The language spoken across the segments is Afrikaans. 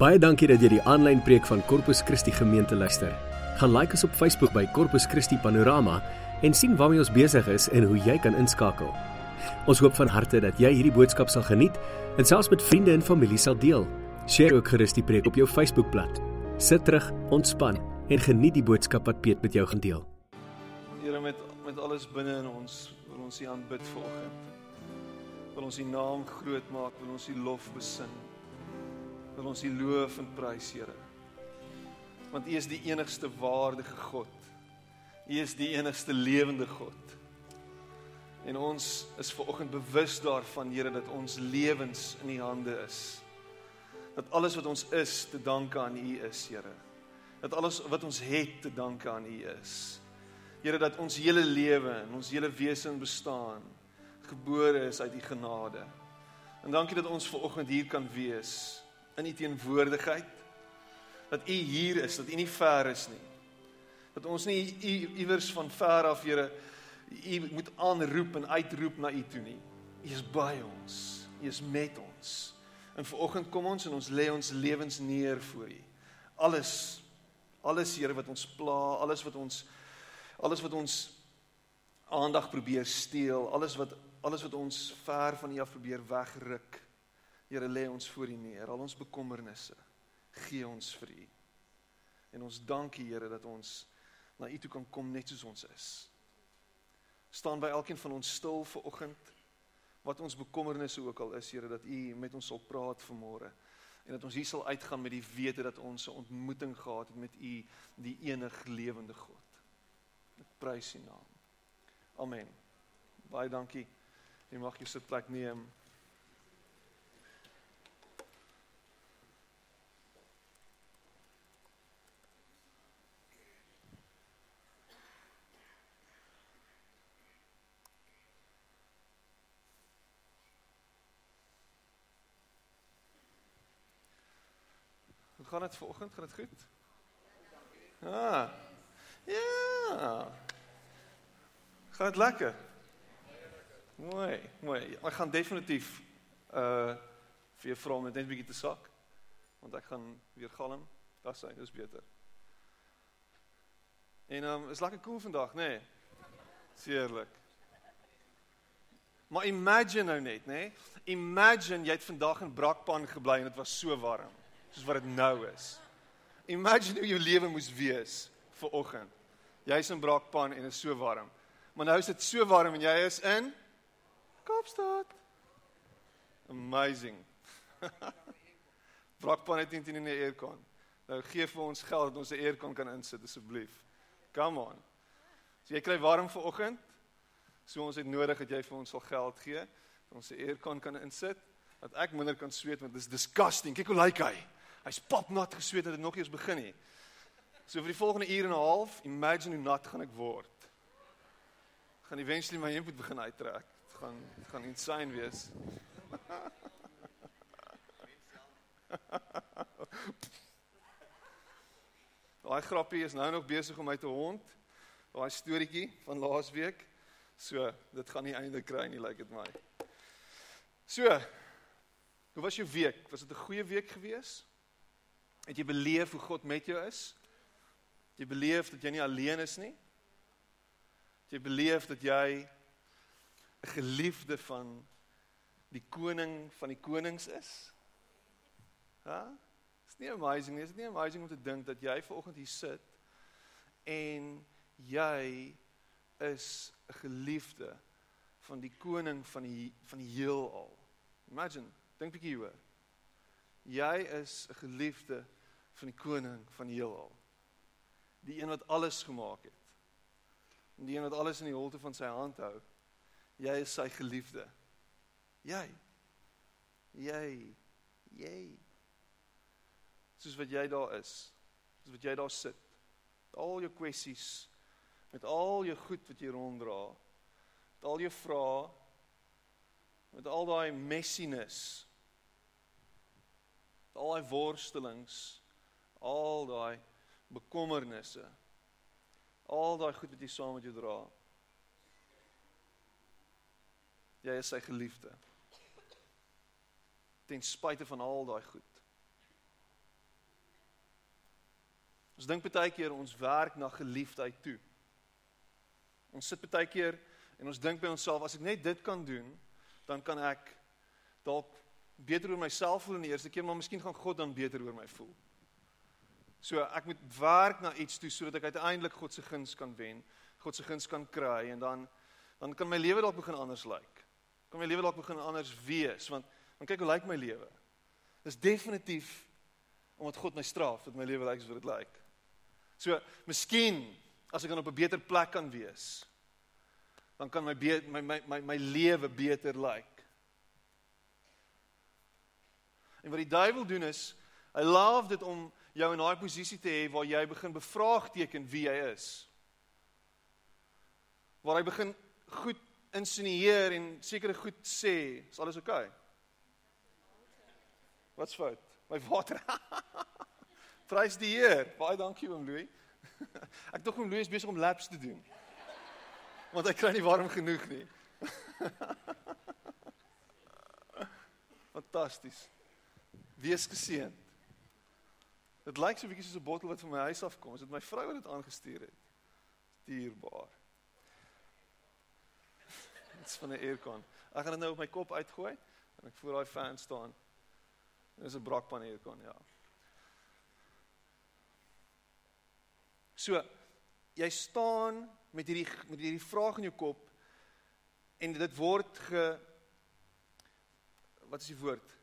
Baie dankie dat jy die aanlyn preek van Corpus Christi gemeente luister. Gaan like ons op Facebook by Corpus Christi Panorama en sien waarmee ons besig is en hoe jy kan inskakel. Ons hoop van harte dat jy hierdie boodskap sal geniet en selfs met vriende en familie sal deel. Deel ook gerus die preek op jou Facebookblad. Sit terug, ontspan en geniet die boodskap wat Piet met jou gaan deel. Here met met alles binne in ons wil ons U aanbid vanoggend. Wil ons U naam groot maak, wil ons U lof besing. Wil ons U loof en prys, Here. Want U is die enigste waardige God. U is die enigste lewende God. En ons is vanoggend bewus daarvan, Here, dat ons lewens in U hande is. Dat alles wat ons is te danke aan U is, Here. Dat alles wat ons het te danke aan U is. Here dat ons hele lewe en ons hele wese bestaan gebore is uit u genade. En dankie dat ons ver oggend hier kan wees in u teenwoordigheid. Dat u hier is, dat u nie ver is nie. Dat ons nie u iewers van ver af, Here, u moet aanroep en uitroep na u toe nie. U is by ons. U is met ons. En ver oggend kom ons en ons lê ons lewens neer voor u. Alles alles Here wat ons pla, alles wat ons alles wat ons aandag probeer steel, alles wat alles wat ons ver van U af probeer wegruk. Here lê ons voor U neer, al ons bekommernisse gee ons vir U. En ons dank U Here dat ons na U toe kan kom net soos ons is. Staan by elkeen van ons stil vir oggend wat ons bekommernisse ook al is, Here dat U met ons sal praat vanmôre en dat ons hier sal uitgaan met die wete dat ons 'n ontmoeting gehad het met U, die enig lewende God. Ek prys U naam. Amen. Baie dankie. Jy mag jou sitplek neem. Gaan dit vanoggend? Gaan dit goed? Ah. Ja. Gaan dit lekker? Mooi, mooi. Ek gaan definitief uh vir jou vra om net 'n bietjie te sak want ek gaan weer galm. Das sy, dis beter. En um is lekker koel cool vandag, nê? Nee? Seerlik. Maar imagine nou net, nê? Nee? Imagine jy het vandag in Brakpan gebly en dit was so warm soos wat dit nou is. Imagine hoe jou lewe moes wees vir oggend. Jy's in Brakpan en dit is so warm. Maar nou is dit so warm en jy is in Kaapstad. Amazing. Brakpan het nie 'n aircon. Nou gee vir ons geld dat ons 'n aircon kan insit asseblief. Come on. So jy kry warm vir oggend. So ons het nodig dat jy vir ons sal geld gee dat ons 'n aircon kan insit dat ek minder kan sweet want dit is disgusting. Kyk hoe lyk like hy. Hy's papnat gesweet dat dit nog eers begin het. So vir die volgende uur en 'n half, imagine hoe nat gaan ek word. Gaan eventually my hemp moet begin uittrek gaan gaan insane wees. Daai grappie is nou nog besig om my te hond. Daai storieetjie van laasweek. So, dit gaan nie einde kry nie, lyk like dit my. So, hoe was jou week? Was dit 'n goeie week gewees? Het jy beleef hoe God met jou is? Het jy beleef dat jy nie alleen is nie? Het jy beleef dat jy 'n geliefde van die koning van die konings is? Ja? Is nie amazing nie, is dit nie amazing om te dink dat jy ver oggend hier sit en jy is 'n geliefde van die koning van die van die heelal. Imagine, dink 'n bietjie hieroor. Jy is 'n geliefde van die koning van die heelal. Die een wat alles gemaak het. En die een wat alles in die holte van sy hand hou. Jy is sy geliefde. Jy. Jy. Jy. Soos wat jy daar is. Soos wat jy daar sit. Al jou kwessies met al jou goed wat jy ronddra. Met al jou vrae met al daai messiness. Al daai worstelings, al daai bekommernisse. Al daai goed wat jy saam met jou dra. Jy is sy geliefde. Ten spyte van al daai goed. Ons dink baie keer ons werk na geliefdheid toe. Ons sit baie keer en ons dink by onsself as ek net dit kan doen, dan kan ek dalk beter oor myself voel in die eerste keer, maar miskien gaan God dan beter oor my voel. So ek moet werk na iets toe sodat ek uiteindelik God se guns kan wen, God se guns kan kry en dan dan kan my lewe dalk begin anders lyk. Like. Kan my lewe dalk begin anders wees want want kyk hoe lyk my lewe. Dis definitief omdat God my straf dat my lewe lyk soos wat dit lyk. So, miskien as ek dan op 'n beter plek kan wees, dan kan my my my my, my lewe beter lyk. En wat die duiwel doen is, hy love dit om jou in daai posisie te hê waar jy begin bevraagteken wie jy is. Waar hy begin goed insinieer en sekere goed sê, is alles oukei. Okay? Wat's fout? My water. Prys die Heer. Baie dankie oom Louis. Ek dink oom Louis is besig om laps te doen. Want hy kry nie warm genoeg nie. Fantasties. Wees geseën. Dit lyk so bietjie soos 'n bottel wat van my huis af kom. Is dit my vrou wat dit aangestuur het? Dierbaar. Dit's van 'n aircon. Ek gaan dit nou op my kop uitgooi en ek voel daai fan staan. Dis 'n brakpan aircon, ja. So jy staan met hierdie met hierdie vraag in jou kop en dit word ge wat is die woord?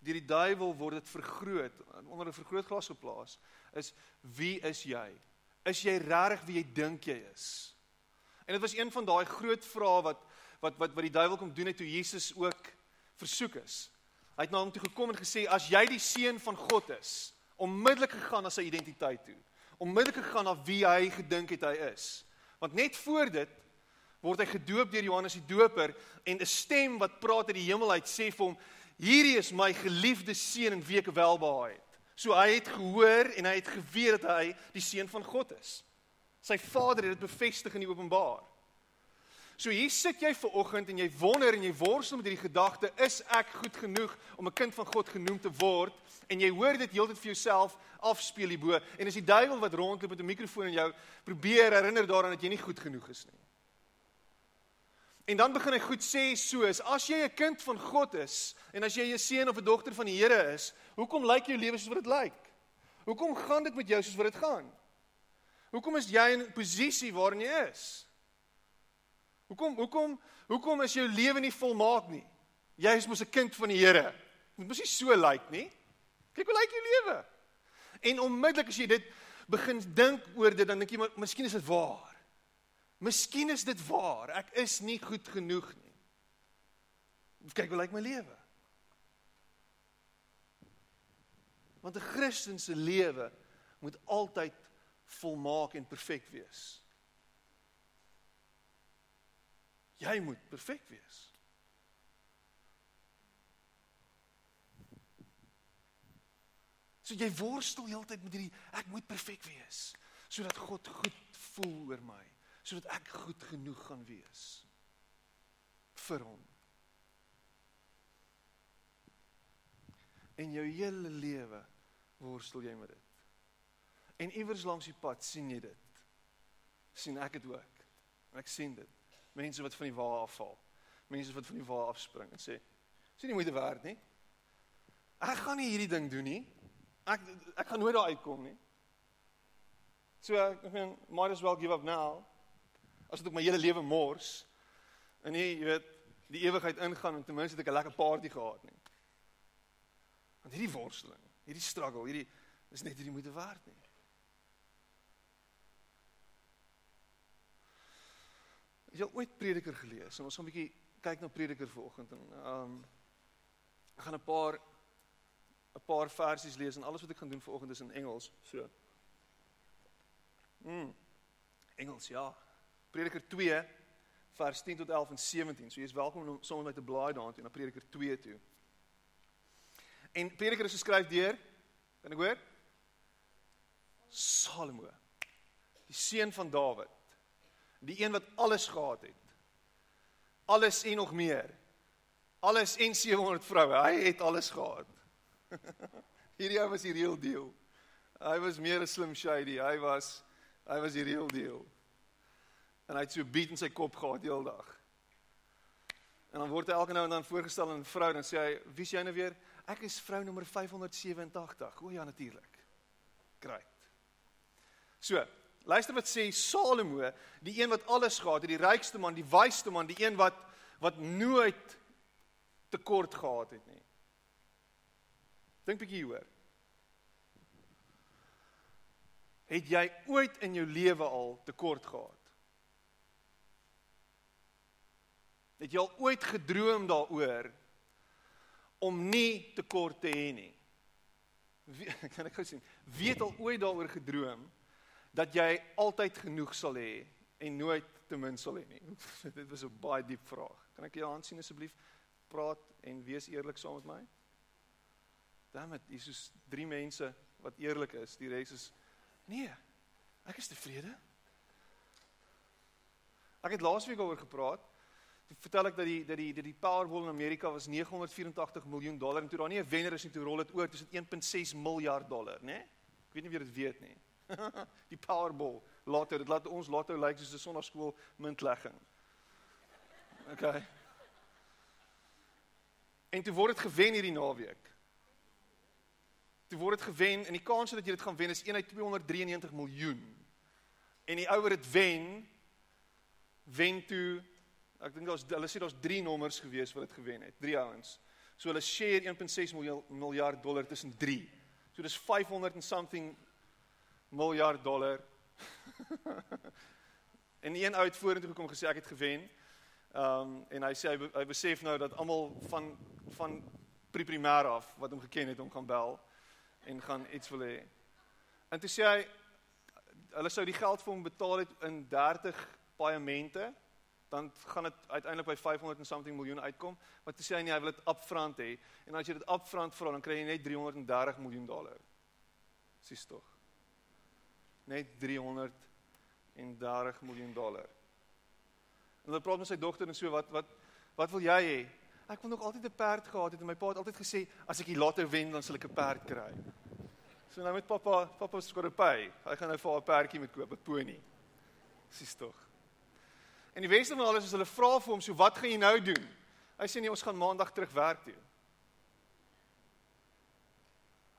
Deur die duiwel word dit vergroot onder 'n vergrootglas geplaas. Is wie is jy? Is jy regtig wie jy dink jy is? En dit was een van daai groot vrae wat wat wat wat die duiwel kom doen het toe Jesus ook versoek is. Hy het na hom toe gekom en gesê as jy die seun van God is, onmiddellik gegaan na sy identiteit toe. Onmiddellik gegaan na wie hy gedink het hy is. Want net voor dit word hy gedoop deur Johannes die Doper en 'n stem wat praat uit die hemel uit sê vir hom: "Hierdie is my geliefde seun in wie ek welbehaag het." So hy het gehoor en hy het geweet dat hy die seun van God is. Sy Vader het dit bevestig in die Openbaar. So hier sit jy ver oggend en jy wonder en jy worstel met hierdie gedagte, is ek goed genoeg om 'n kind van God genoem te word? En jy hoor dit heeltyd vir jouself afspeel hierbo en is die duiwel wat rondloop met 'n mikrofoon in jou probeer herinner daaraan dat jy nie goed genoeg is nie. En dan begin hy goed sê soos as jy 'n kind van God is en as jy 'n seun of 'n dogter van die Here is, hoekom lyk jou lewe soos wat dit lyk? Hoekom gaan dit met jou soos wat dit gaan? Hoekom is jy in 'n posisie waarin jy is? Hoekom hoekom hoekom is jou lewe nie volmaak nie? Jy is mos 'n kind van die Here. Dit mos nie so lyk nie. Kyk hoe lyk jou lewe. En onmiddellik as jy dit begin dink oor dit dan dink jy maar miskien is dit waar. Miskien is dit waar. Ek is nie goed genoeg nie. Kyk hoe lyk my lewe. Want 'n Christen se lewe moet altyd volmaak en perfek wees. Jy moet perfek wees. So jy worstel heeltyd met hierdie ek moet perfek wees sodat God goed voel oor my, sodat ek goed genoeg gaan wees vir hom. En jou hele lewe worstel jy met dit. En iewers langs die pad sien jy dit. sien ek dit ook. En ek sien dit mense wat van die wa afval. Mense wat van die wa afspring en sê: "Sien nie moeite werd nie. Ek gaan nie hierdie ding doen nie. Ek ek gaan nooit daar uitkom nie." So ek meen, might as well give up now. As ek my hele lewe mors en nie, jy weet, die ewigheid ingaan en ten minste het ek 'n lekker party gehad nie. Want hierdie worsteling, hierdie struggle, hierdie is net hierdie moeite werd nie. Het jy ooit Prediker gelees? En ons gaan 'n bietjie kyk na Prediker vanoggend en ehm um, ek gaan 'n paar 'n paar versies lees en alles wat ek gaan doen vanoggend is in Engels. So. Mm. Engels, ja. Prediker 2 vers 10 tot 11 en 17. So jy is welkom om sommer met 'n blaai daartoe na Prediker 2 toe. En Prediker is geskryf deur kan ek hoor? Salomo. Die seun van Dawid. Die een wat alles gehad het. Alles en nog meer. Alles en 700 vroue. Hy het alles gehad. Hierdie ou was die real deal. Hy was meer 'n slim shady. Hy was hy was die real deal. En hy het so beat in sy kop gehad die hele dag. En dan word hy elke nou en dan voorgestel aan 'n vrou dan sê hy, "Wie's jy nou weer?" "Ek is vrou nommer 587." "O ja, natuurlik." Great. So, luister wat sê Salomo, die een wat alles gehad het, die rykste man, die wysste man, die een wat wat nooit tekort gehad het nie. Dink bietjie hieroor. Het jy ooit in jou lewe al tekort gehad? Het jy al ooit gedroom daaroor om nie tekort te hê nie? Wie, kan ek gou sien? Wie het al ooit daaroor gedroom dat jy altyd genoeg sal hê en nooit te min sal hê nie? Dit was 'n baie diep vraag. Kan ek jou aansien asseblief? Praat en wees eerlik saam met my. Damet, hier is drie mense wat eerlik is. Die res is nee. Ek is tevrede. Ek het laasweek daaroor gepraat vertel ek dat die dat die dat die Powerball in Amerika was 984 miljoen dollar en toe daar nie 'n wenner is nie toe rol dit oor tussen 1.6 miljard dollar, né? Nee? Ek weet nie wie dit weet nie. die Powerball lotto, dit laat ons lotto lyk soos 'n sonnaarskool muntlegging. OK. En toe word dit gewen hierdie naweek. Toe word dit gewen en die kans dat jy dit gaan wen is 1 uit 293 miljoen. En die ouer dit wen wen toe Ek dink daar's hulle sê daar's 3 nommers gewees wat dit gewen het, 3 ouens. So hulle share 1.6 miljard dollar tussen 3. So dis 500 and something miljard dollar. en een ou het vorentoe gekom gesê ek het gewen. Ehm um, en hy sê hy, hy besef nou dat almal van van pre-primêr af wat hom geken het hom gaan bel en gaan iets wil hê. En toe sê hy hulle sou die geld vir hom betaal het in 30 paemente dan gaan dit uiteindelik by 500 en something miljoen uitkom. Toe sê hy nee, hy wil dit upfront hê. En as jy dit upfront vra, dan kry jy net 330 miljoen dollar. Sis tog. Net 330 miljoen dollar. En hulle praat met sy dogter en so wat wat wat wil jy hê? Ek wil nog altyd 'n perd gehad het en my pa het altyd gesê as ek die lotto wen dan sal ek 'n perd kry. So nou met pappa, pappa skor 'n pay. Hy gaan nou vir 'n perdjie met koop, 'n pony. Sis tog. En die weste van alles is hulle vra vir hom, "So wat gaan jy nou doen?" Hy sê nee, ons gaan maandag terug werk toe.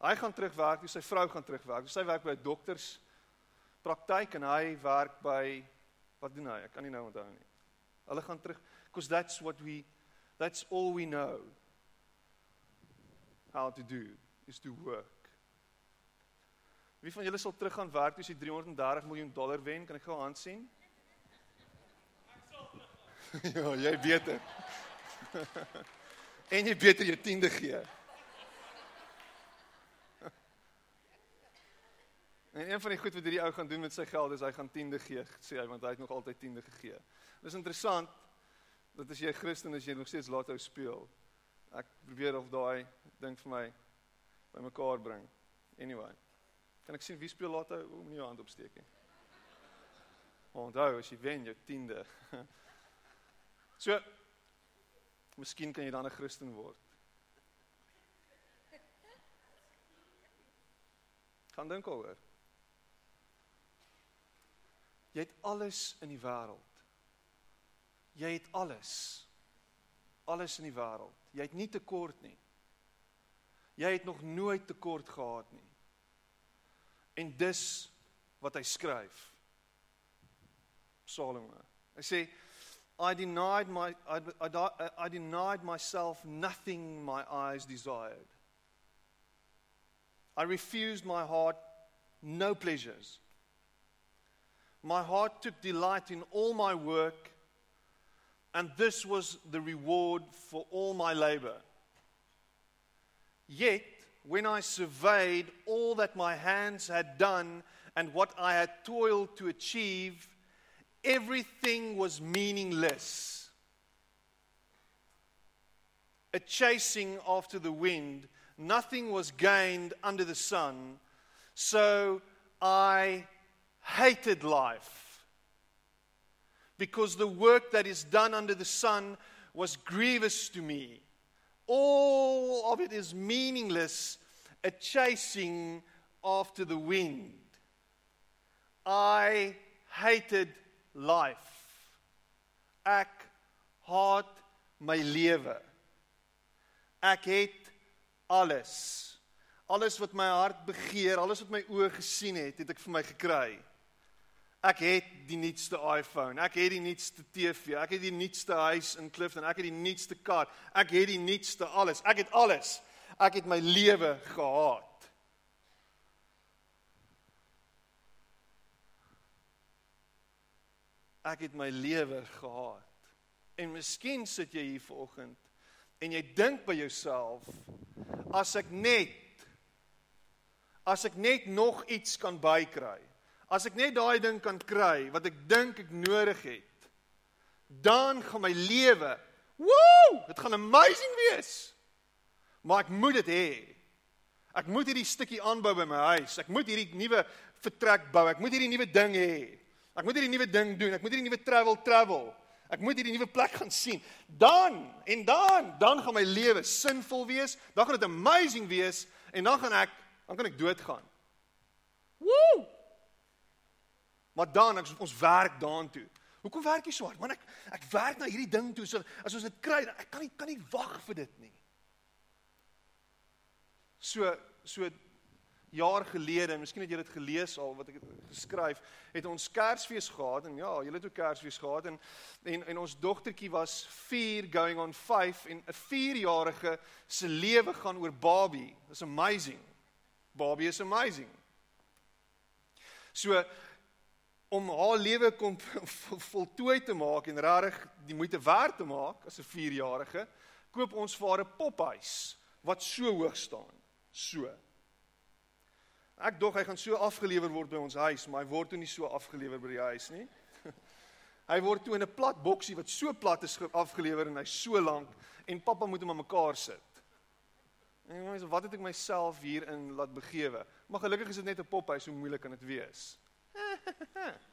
Hy gaan terug werk toe, sy vrou gaan terug werk. Sy werk by 'n dokters praktyk en hy werk by wat doen hy? Ek kan nie nou onthou nie. Hulle gaan terug because that's what we that's all we know how to do is to work. Wie van julle sal terug gaan werk as jy 330 miljoen dollar wen? Kan ek gou hand sien? ja, jy beter. en jy beter jou tiende gee. en een van die goed wat hierdie ou gaan doen met sy geld is hy gaan tiende gee, sê hy, want hy het nog altyd tiende gegee. Dis interessant dat as jy 'n Christen is, jy nog steeds laat hou speel. Ek probeer of daai ding vir my bymekaar bring. Anyway. Kan ek sien wie speel laat hou om nie jou hand opsteek nie. Onthou as jy wen jou tiende. So Miskien kan jy dan 'n Christen word. Gaan dink oor. Jy het alles in die wêreld. Jy het alles. Alles in die wêreld. Jy het nie tekort nie. Jy het nog nooit tekort gehad nie. En dis wat hy skryf. Salomo. Hy sê I denied, my, I, I, I denied myself nothing my eyes desired. I refused my heart no pleasures. My heart took delight in all my work, and this was the reward for all my labor. Yet, when I surveyed all that my hands had done and what I had toiled to achieve, everything was meaningless. A chasing after the wind, nothing was gained under the sun. So I hated life because the work that is done under the sun was grievous to me. All of it is meaningless, a chasing after the wind. I hated life. Ek haat my lewe. Ek het alles. Alles wat my hart begeer, alles wat my oë gesien het, het ek vir my gekry. Ek het die nuutste iPhone, ek het die nuutste TV, ek het die nuutste huis in Clifton, ek het die nuutste kar, ek het die nuutste alles. Ek het alles. Ek het my lewe gehaat. Ek het my lewe gehaat. En miskien sit jy hier vanoggend en jy dink by jouself as ek net as ek net nog iets kan bykry. As ek net daai ding kan kry wat ek dink ek nodig het, dan gaan my lewe, woew, dit gaan amazing wees. Maar ek moet dit hê. Ek moet hierdie stukkie aanbou by my huis. Ek moet hierdie nuwe vertrek bou. Ek moet hierdie nuwe ding hê. Ek moet hierdie nuwe ding doen. Ek moet hierdie nuwe travel travel. Ek moet hierdie nuwe plek gaan sien. Dan en dan, dan gaan my lewe sinvol wees. Dan gaan dit amazing wees en dan gaan ek, dan kan ek doodgaan. Woew! Maar dan ek ons werk daartoe. Hoekom werk jy so hard? Want ek ek werk na hierdie ding toe. So as ons dit kry, ek kan nie kan nie wag vir dit nie. So so jaar gelede, miskien het julle dit gelees al wat ek het geskryf, het ons Kersfees gehad en ja, julle het ook Kersfees gehad en en en ons dogtertjie was 4 going on 5 en 'n 4-jarige se lewe gaan oor Barbie. It's amazing. Barbie is amazing. So om haar lewe kom voltooi te maak en regtig die moeite werd te maak as 'n 4-jarige, koop ons vir haar 'n pophuis wat so hoog staan. So Ek dog hy gaan so afgelewer word by ons huis, maar hy word toe nie so afgelewer by die huis nie. Hy word toe in 'n plat boksie wat so plat is afgelewer en hy's so lank en pappa moet hom aan mekaar sit. En ek sê wat het ek myself hierin laat begewe? Maar gelukkig is dit net 'n pophuis, so moeilik kan dit wees.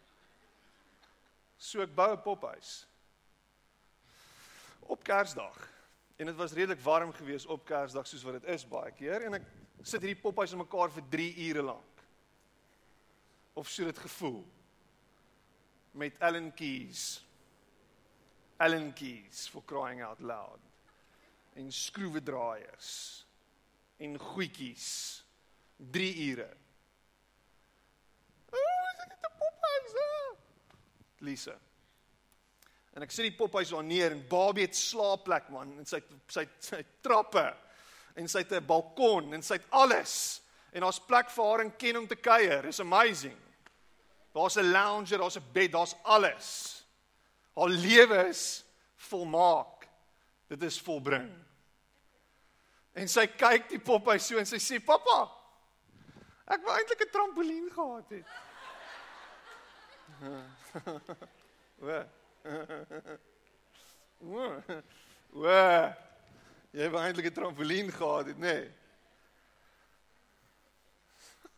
So ek bou 'n pophuis. Op Kersdag. En dit was redelik warm geweest op Kersdag soos wat dit is baie keer en ek sit hierdie poppies in mekaar vir 3 ure lank. Of so dit gevoel. Met Allen keys. Allen keys for crying out loud. En skroewedraaiers. En goedjies. 3 ure. Lisa. En ek sit die poppies daar neer en Babie het slaapplek man en sy sy sy trappe en sy het 'n balkon en sy het alles. En daar's plek vir haar en ken om te kuier. It's amazing. Daar's 'n lounger, daar's 'n bed, daar's alles. Haar lewe is volmaak. Dit is volbring. En sy kyk die pop hy so en sy sê: "Pappa, ek wou eintlik 'n trampolien gehad het." Wat? Wat? Jy het eintlik 'n trampolien gehad het, nê? Nee.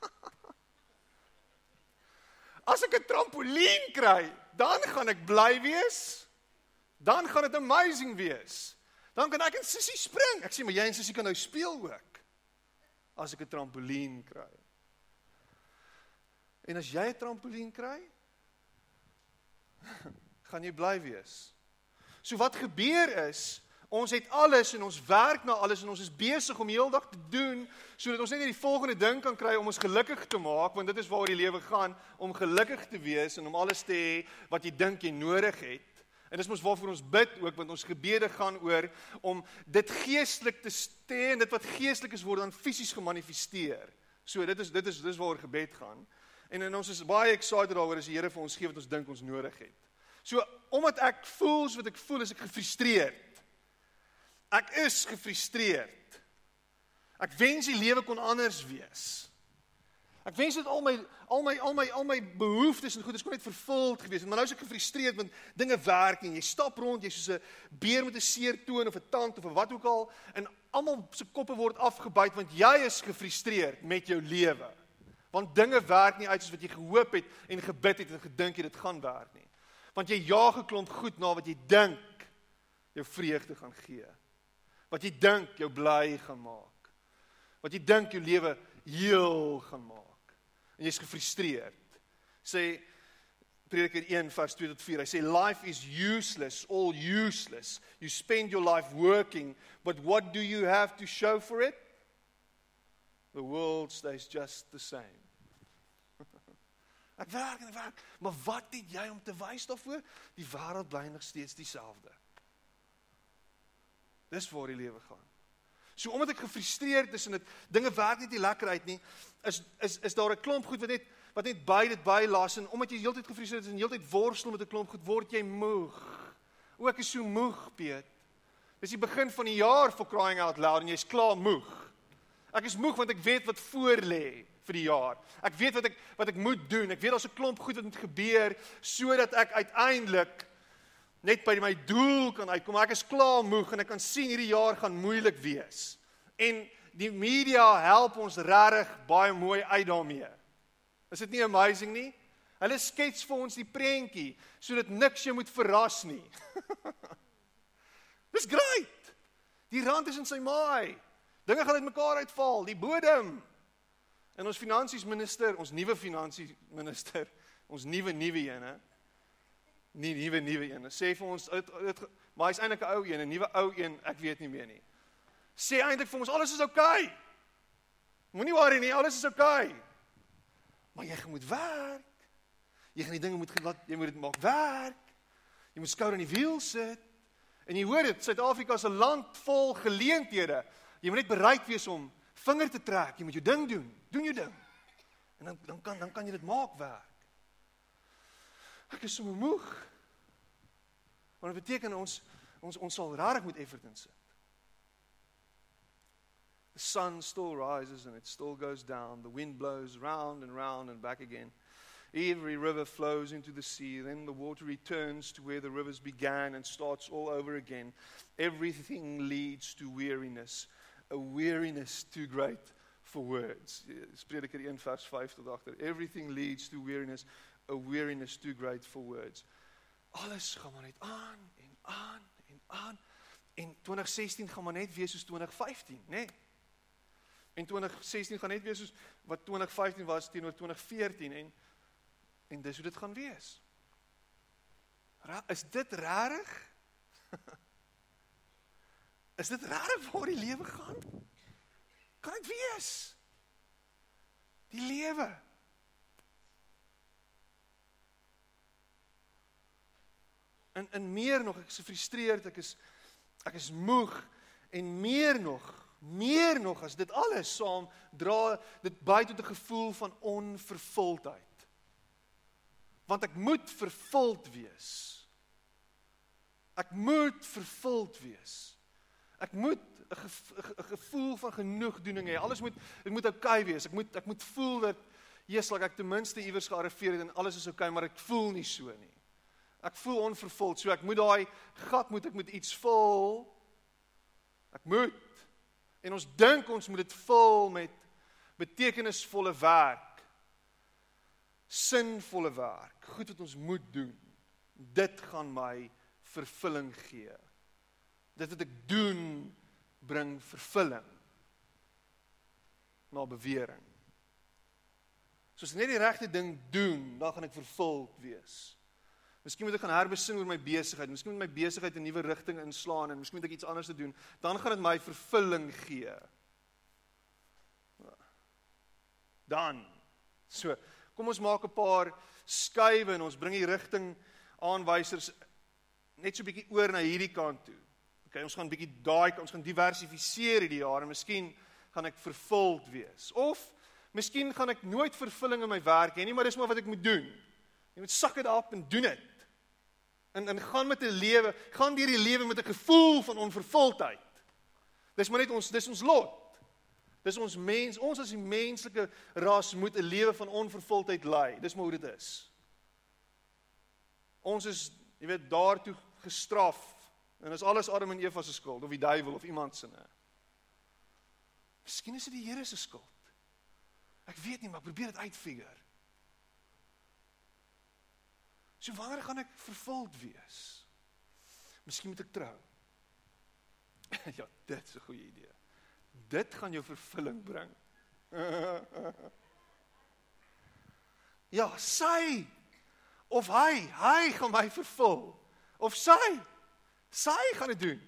As ek 'n trampolien kry, dan gaan ek bly wees. Dan gaan dit amazing wees. Dan kan ek en Sissie spring. Ek sê maar jy en Sissie kan nou speel ook. As ek 'n trampolien kry. En as jy 'n trampolien kry, gaan jy bly wees. So wat gebeur is, Ons het alles en ons werk na alles en ons is besig om heeldag te doen sodat ons net die volgende ding kan kry om ons gelukkig te maak want dit is waaroor die lewe gaan om gelukkig te wees en om alles te hê wat jy dink jy nodig het. En dis mos waarvoor ons bid ook want ons gebede gaan oor om dit geestelik te stê en dit wat geestelik is word dan fisies gemanifesteer. So dit is dit is dis waaroor gebed gaan. En en ons is baie excited daaroor as die Here vir ons gee wat ons dink ons nodig het. So omdat ek voel wat ek voel is ek gefrustreerd. Ek is gefrustreerd. Ek wens die lewe kon anders wees. Ek wens dit al my al my al my al my behoeftes en goedes kon net vervul gewees het, maar nou is ek gefrustreerd want dinge werk nie. Jy stap rond, jy's soos 'n beer met 'n seer toon of 'n tand of 'n wat ook al en almal se koppe word afgebyt want jy is gefrustreerd met jou lewe. Want dinge werk nie uit soos wat jy gehoop het en gebid het en gedink het dit gaan werk nie. Want jy jaag 'n klomp goed na wat jy dink jou vreugde gaan gee wat jy dink jou bly gaan maak. Wat jy dink jou lewe heel gaan maak. En jy's gefrustreerd. Sê Prediker 1 vers 2 tot 4. Hy sê life is useless, all useless. You spend your life working, but what do you have to show for it? The world stays just the same. ek werk en ek werk, maar wat het jy om te wys daarvoor? Die wêreld bly nog steeds dieselfde. Dis waar die lewe gaan. So omdat ek gefrustreerd is en dit dinge werk net nie lekker uit nie, is is is daar 'n klomp goed wat net wat net by dit bylas en omdat jy heeltyd gefrustreerd is en heeltyd worstel met 'n klomp goed, word jy moeg. O, ek is so moeg, Piet. Dis die begin van die jaar for crying out loud en jy's klaar moeg. Ek is moeg want ek weet wat voor lê vir die jaar. Ek weet wat ek wat ek moet doen. Ek weet daar's 'n klomp goed wat moet gebeur sodat ek uiteindelik net by my doel kan uitkom. Ek is klaar moeg en ek kan sien hierdie jaar gaan moeilik wees. En die media help ons regtig baie mooi uit daarmee. Is dit nie amazing nie? Hulle skets vir ons die prentjie sodat niks jou moet verras nie. Dis great. Die rand is in sy maai. Dinge gaan uitmekaar uitval, die bodem. En ons finansies minister, ons nuwe finansies minister, ons nuwe nuwe een, hè? Nie nuwe nuwe een. Sê vir ons dit maar hy's eintlik 'n ou een, 'n nuwe ou een, ek weet nie meer nie. Sê eintlik vir ons alles is oukei. Okay. Moenie worry nie, alles is oukei. Okay. Maar jy moet werk. Jy gaan die dinge moet laat jy moet dit maak werk. Jy moet skouer aan die wiel sit. En jy hoor dit, Suid-Afrika is 'n land vol geleenthede. Jy moet net bereid wees om vinger te trek. Jy moet jou ding doen. Doen jou ding. En dan dan kan dan kan jy dit maak werk. Ek is so moeg. Maar dit beteken ons ons ons sal regtig moet effort insit. The sun still rises and it still goes down. The wind blows round and round and back again. Every river flows into the sea. Then the water returns to where the rivers began and starts all over again. Everything leads to weariness, a weariness too great for words. Prediker 1 vers 5 tot agter. Everything leads to weariness, a weariness too great for words. Alles gaan maar net aan en aan en aan. En 2016 gaan maar net wees soos 2015, né? Nee? En 2016 gaan net weer soos wat 2015 was teenoor 2014 en en dis hoe dit gaan wees. Ra is dit rarig? is dit rarig waar die lewe gaan? Kan dit wees? Die lewe. En en meer nog ek is gefrustreerd, ek is ek is moeg en meer nog meer nog as dit alles saam dra dit by tot 'n gevoel van onvervuldheid. Want ek moet vervuld wees. Ek moet vervuld wees. Ek moet 'n ge gevoel van genoegdoening hê. Alles moet dit moet oukei okay wees. Ek moet ek moet voel dat Jesus ek ten minste iewers gearriveer het en alles is oukei, okay, maar ek voel nie so nie. Ek voel onvervuld. So ek moet daai gat moet ek met iets vul. Ek moet En ons dink ons moet dit vul met betekenisvolle werk. Sinvolle werk, goed wat ons moet doen. Dit gaan my vervulling gee. Dit wat ek doen bring vervulling. Na bewering. So as ek net die regte ding doen, dan gaan ek vervuld wees. Miskien moet ek gaan herbesin oor my besigheid. Miskien moet my besigheid 'n nuwe rigting inslaan en miskien moet ek iets anders te doen. Dan gaan dit my vervulling gee. Dan. So, kom ons maak 'n paar skuwe en ons bring die rigting aanwysers net so 'n bietjie oor na hierdie kant toe. OK, ons gaan 'n bietjie daai ons gaan diversifiseer hierdie jaar en miskien gaan ek vervuld wees. Of miskien gaan ek nooit vervulling in my werk hê nie, maar dis maar wat ek moet doen. Jy moet sak dit op en doen dit. En en gaan met 'n lewe, gaan deur die lewe met 'n gevoel van onvervuldheid. Dis maar net ons dis ons lot. Dis ons mens, ons as die menslike ras moet 'n lewe van onvervuldheid lei. Dis maar hoe dit is. Ons is, jy weet, daartoe gestraf. En is alles Adam en Eva se skuld of die duiwel of iemand se ne. Miskien is dit die Here se skuld. Ek weet nie, maar ek probeer dit uitfigure. So wanneer gaan ek vervuld wees? Miskien moet ek trou. ja, dit is 'n goeie idee. Dit gaan jou vervulling bring. Ja, sy of hy, hy gaan my vervul. Of sy, sy gaan dit doen.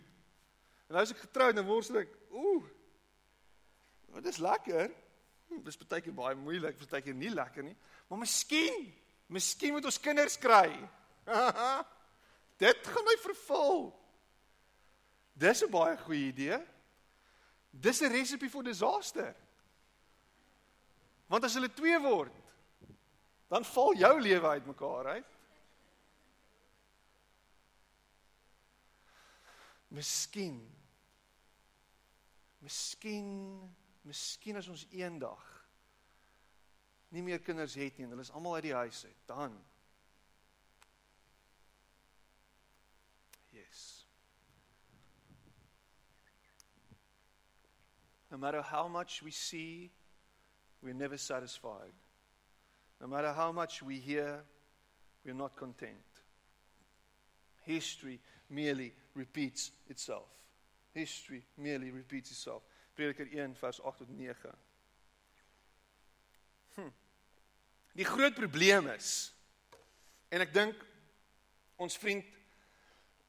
En nou as ek getroud en worstel ek, ooh. Dit is lekker. Hm, dis baie keer baie moeilik, baie keer nie lekker nie. Maar miskien, miskien moet ons kinders kry. dit gaan my vervul. Dis 'n baie goeie idee. Dis 'n resepie vir disaster. Want as hulle twee word, dan val jou lewe uitmekaar uit. Miskien. Miskien, miskien as ons eendag nie meer kinders het nie en hulle is almal uit die huis uit, dan Yes. No matter how much we see, we're never satisfied. No matter how much we hear, we're not content. History merely repeats itself. History merely repeats itself. Prediker 1 vers 8 tot 9. Die groot probleem is en ek dink ons vriend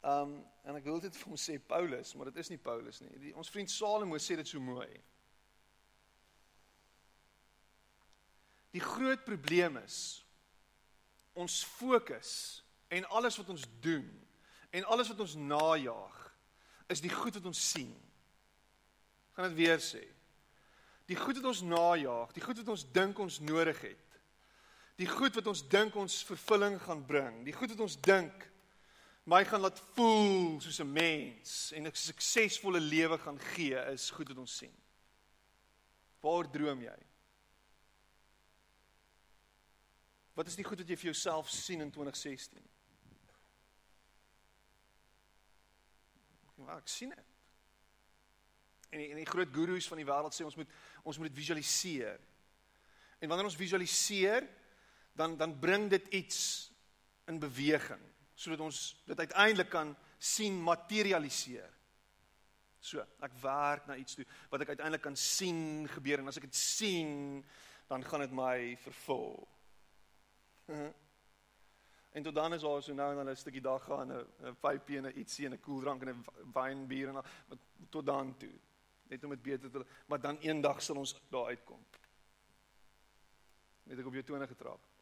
um en ek wil dit vir hom sê Paulus, maar dit is nie Paulus nie. Die, ons vriend Salomo sê dit so mooi. Die groot probleem is ons fokus en alles wat ons doen en alles wat ons najag is die goed wat ons sien. Ek gaan dit weer sê. Die goed wat ons najag, die goed wat ons dink ons nodig het. Die goed wat ons dink ons vervulling gaan bring, die goed wat ons dink my gaan laat voel soos 'n mens en 'n suksesvolle lewe gaan gee is goed wat ons sien. Waar droom jy? Wat is die goed wat jy vir jouself sien in 2016? Ja, ek sien dit. En die, en die groot gurus van die wêreld sê ons moet ons moet dit visualiseer. En wanneer ons visualiseer, dan dan bring dit iets in beweging sodat ons dit uiteindelik kan sien materialiseer. So, ek werk na iets toe wat ek uiteindelik kan sien gebeur en as ek dit sien, dan gaan dit my vervul. En tot dan is daar so nou en dan 'n stukkie dag gaan 'n pypie en 'n ietsie en 'n koeldrank en 'n wyn bier en al, tot dan toe. Net om dit beter te maar dan eendag sal ons daar uitkom. Net ek op jou tone getrap.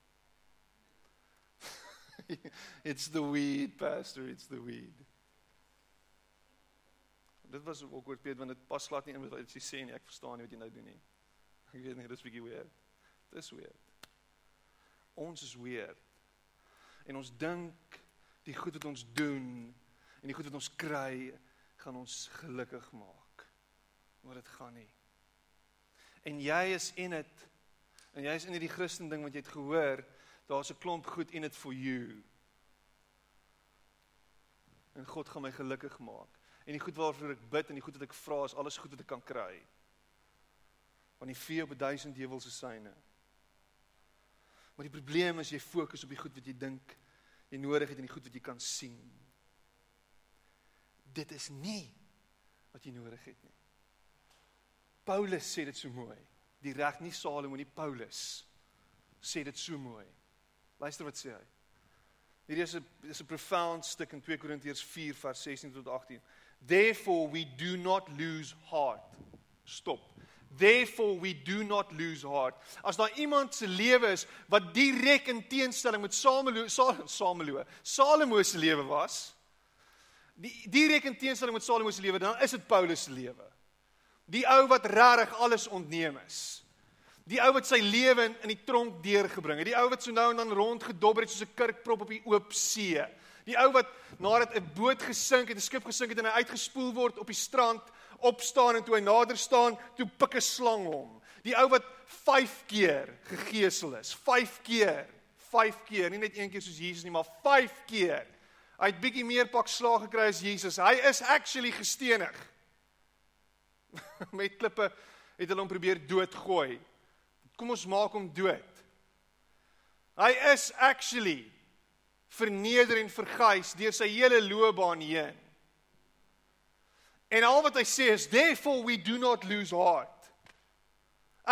it's the weed, pastor, it's the weed. Dit was ook oor Piet want dit pas glad nie in wat jy sê nie. Ek verstaan nie wat jy nou doen nie. Ek weet nie, dis bietjie weird. Dis weird. Ons is weird. En ons dink die goed wat ons doen en die goed wat ons kry gaan ons gelukkig maak. Maar dit gaan nie. En jy is in dit. En jy is in hierdie Christen ding wat jy het gehoor, daar's 'n klomp goed in it for you. En God gaan my gelukkig maak. En die goed waarvoor ek bid en die goed wat ek vra is alles goed wat ek kan kry. Want die vee op 'n duisend heuwels is syne. Maar die probleem is jy fokus op die goed wat jy dink jy nodig het en die goed wat jy kan sien. Dit is nie wat jy nodig het nie. Paulus sê dit so mooi. Die reg nie Salomo nie, Paulus sê dit so mooi. Luister wat sê hy. Hierdie is 'n is 'n profound stuk in 2 Korintiërs 4 vers 16 tot 18. Therefore we do not lose heart. Stop. Therefore we do not lose heart. As daar iemand se lewe is wat direk in teenstelling met Salomo Salomo Salomo se lewe was, die direk in teenstelling met Salomo se lewe, dan is dit Paulus se lewe. Die ou wat regtig alles ontneem is. Die ou wat sy lewe in, in die tronk deurgebring het. Die ou wat so nou en dan rondgedobber het soos 'n kurkprop op die oop see. Die ou wat nadat 'n boot gesink het, 'n skip gesink het en hy uitgespoel word op die strand, opstaan en toe hy nader staan, toe pik 'n slang hom. Die ou wat 5 keer gegeesel is, 5 keer, 5 keer, nie net een keer soos Jesus nie, maar 5 keer. Hy het bietjie meer pak slag gekry as Jesus. Hy is actually gestenig. Met klippe het hulle hom probeer doodgooi. Kom ons maak hom dood. Hy is actually verneder en verguis deur sy hele loopbaan heen. En al wat hy sê is therefore we do not lose heart.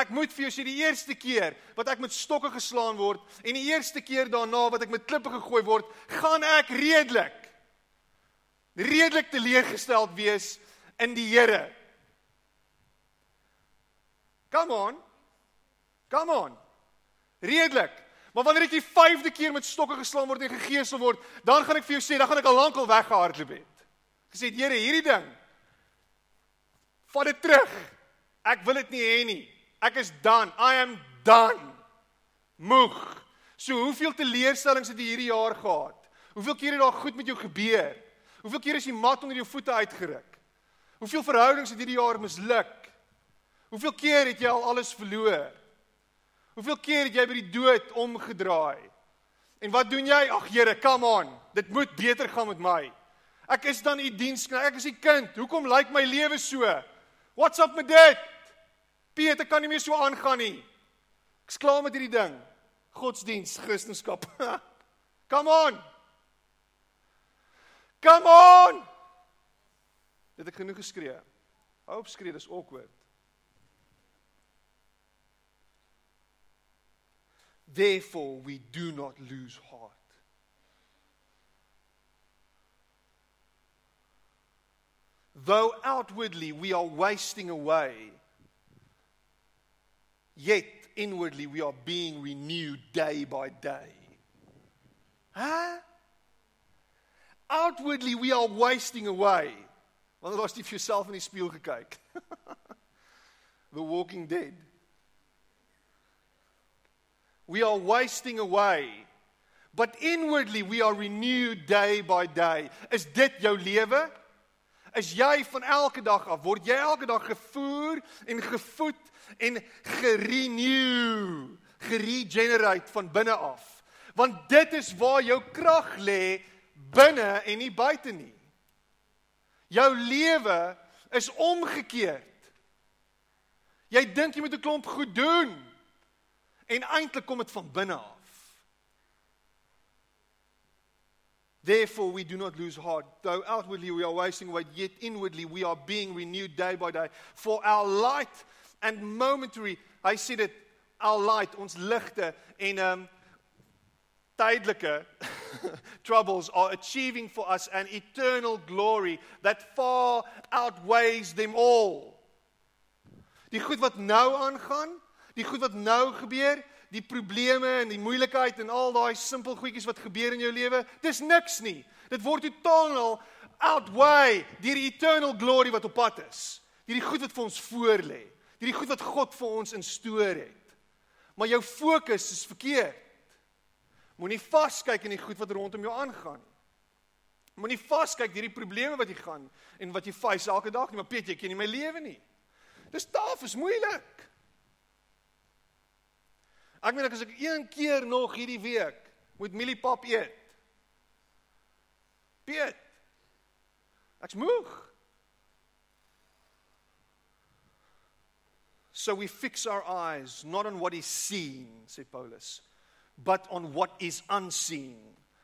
Ek moet vir jou sê die eerste keer wat ek met stokke geslaan word en die eerste keer daarna wat ek met klippe gegooi word, gaan ek redelik redelik teleeggesteld wees in die Here. Come on. Come on. Redelik. Maar wanneer ek die 5de keer met stokke geslaan word en gegeesel word, dan gaan ek vir jou sê, dan gaan ek al lank al weggehardloop het. Gesê, Here, hierdie ding vat dit terug. Ek wil dit nie hê nie. Ek is done. I am done. Moeg. So hoeveel teleurstellings het jy hierdie jaar gehad? Hoeveel keer het daar goed met jou gebeur? Hoeveel keer is die mat onder jou voete uitgeruk? Hoeveel verhoudings het hierdie jaar misluk? Hoeveel keer het jy al alles verloor? Hoeveel keer het jy by die dood omgedraai? En wat doen jy? Ag Here, come on. Dit moet beter gaan met my. Ek is dan u diensknegt. Ek is u kind. Hoekom lyk my lewe so? What's up met dit? Piet, ek kan nie meer so aangaan nie. Ek's klaar met hierdie ding. Godsdiens, Christendom. Come on. Come on. Het ek genoeg geskree? Hou op skree, dis awkward. Therefore we do not lose heart. Though outwardly we are wasting away, yet inwardly we are being renewed day by day. Huh? Outwardly we are wasting away. Wanneer laas jy vir jouself in die spieël gekyk? The Walking Dead. We are wasting away. But inwardly we are renewed day by day. Is dit jou lewe? Is jy van elke dag af word jy elke dag gevoer en gevoed en gerenew, geregenerate van binne af. Want dit is waar jou krag lê binne en nie buite nie. Jou lewe is omgekeerd. Jy dink jy moet 'n klomp goed doen en eintlik kom dit van binne af. Therefore, we do not lose heart. Though outwardly we are wasting away, yet inwardly we are being renewed day by day. For our light and momentary, hy sê dit, our light, ons ligte en um tydelike troubles are achieving for us an eternal glory that far outweighs them all. Die goed wat nou aangaan, die goed wat nou gebeur, die probleme en die moeilikheid en al daai simpel goedjies wat gebeur in jou lewe, dis niks nie. Dit word totaal outweigh deur die eternal glory wat op pad is. Hierdie goed wat vir ons voorlê. Hierdie goed wat God vir ons instoor het. Maar jou fokus is verkeerd. Moenie vaskyk in die goed wat rondom jou aangaan nie. Moenie vaskyk hierdie probleme wat jy gaan en wat jy face elke dag nie, maar Piet, jy ken nie my lewe nie. Dis taaf, is moeilik. Ek meen ek as ek een keer nog hierdie week moet mieliepap eet. Piet. Ek's moeg. So we fix our eyes not on what is seen, sê Paulus, but on what is unseen.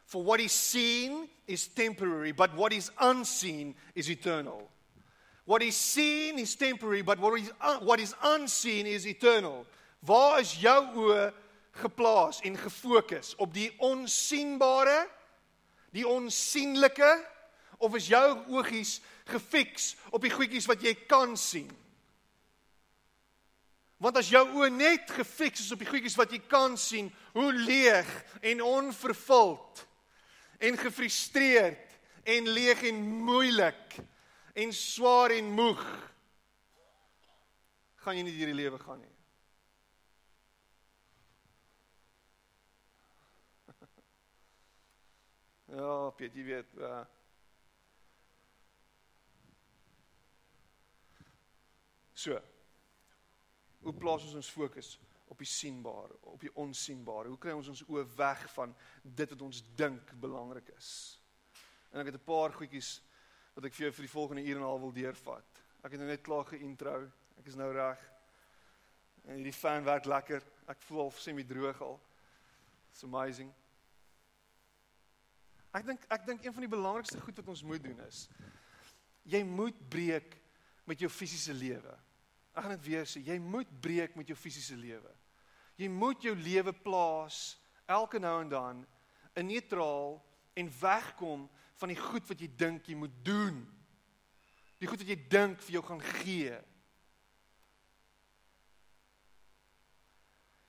For what is seen is temporary, but what is unseen is eternal. What is seen is temporary, but what is, uh, what is unseen is eternal. Waar is jou oë geplaas en gefokus op die onsigbare, die onsigbare of is jou oogies gefiks op die goedjies wat jy kan sien? Want as jou oë net gefiks is op die goedjies wat jy kan sien, hoe leeg en onvervuld en gefrustreerd en leeg en moeilik en swaar en moeg gaan jy nie deur die lewe gaan nie. Ja, Piet, jy weet, uh So. Hoe plaas ons ons fokus op die sienbare, op die onsigbare? Hoe kry ons ons oë weg van dit wat ons dink belangrik is? En ek het 'n paar goedjies wat ek vir jou vir die volgende uur en 'n half wil deurvat. Ek het nou net klaar geïntro. Ek is nou reg. En hierdie fan werk lekker. Ek voel al semi-droog al. It's amazing. Ek dink ek dink een van die belangrikste goed wat ons moet doen is jy moet breek met jou fisiese lewe. Ek gaan dit weer sê, jy moet breek met jou fisiese lewe. Jy moet jou lewe plaas elke nou en dan in neutraal en wegkom van die goed wat jy dink jy moet doen. Die goed wat jy dink vir jou gaan gee.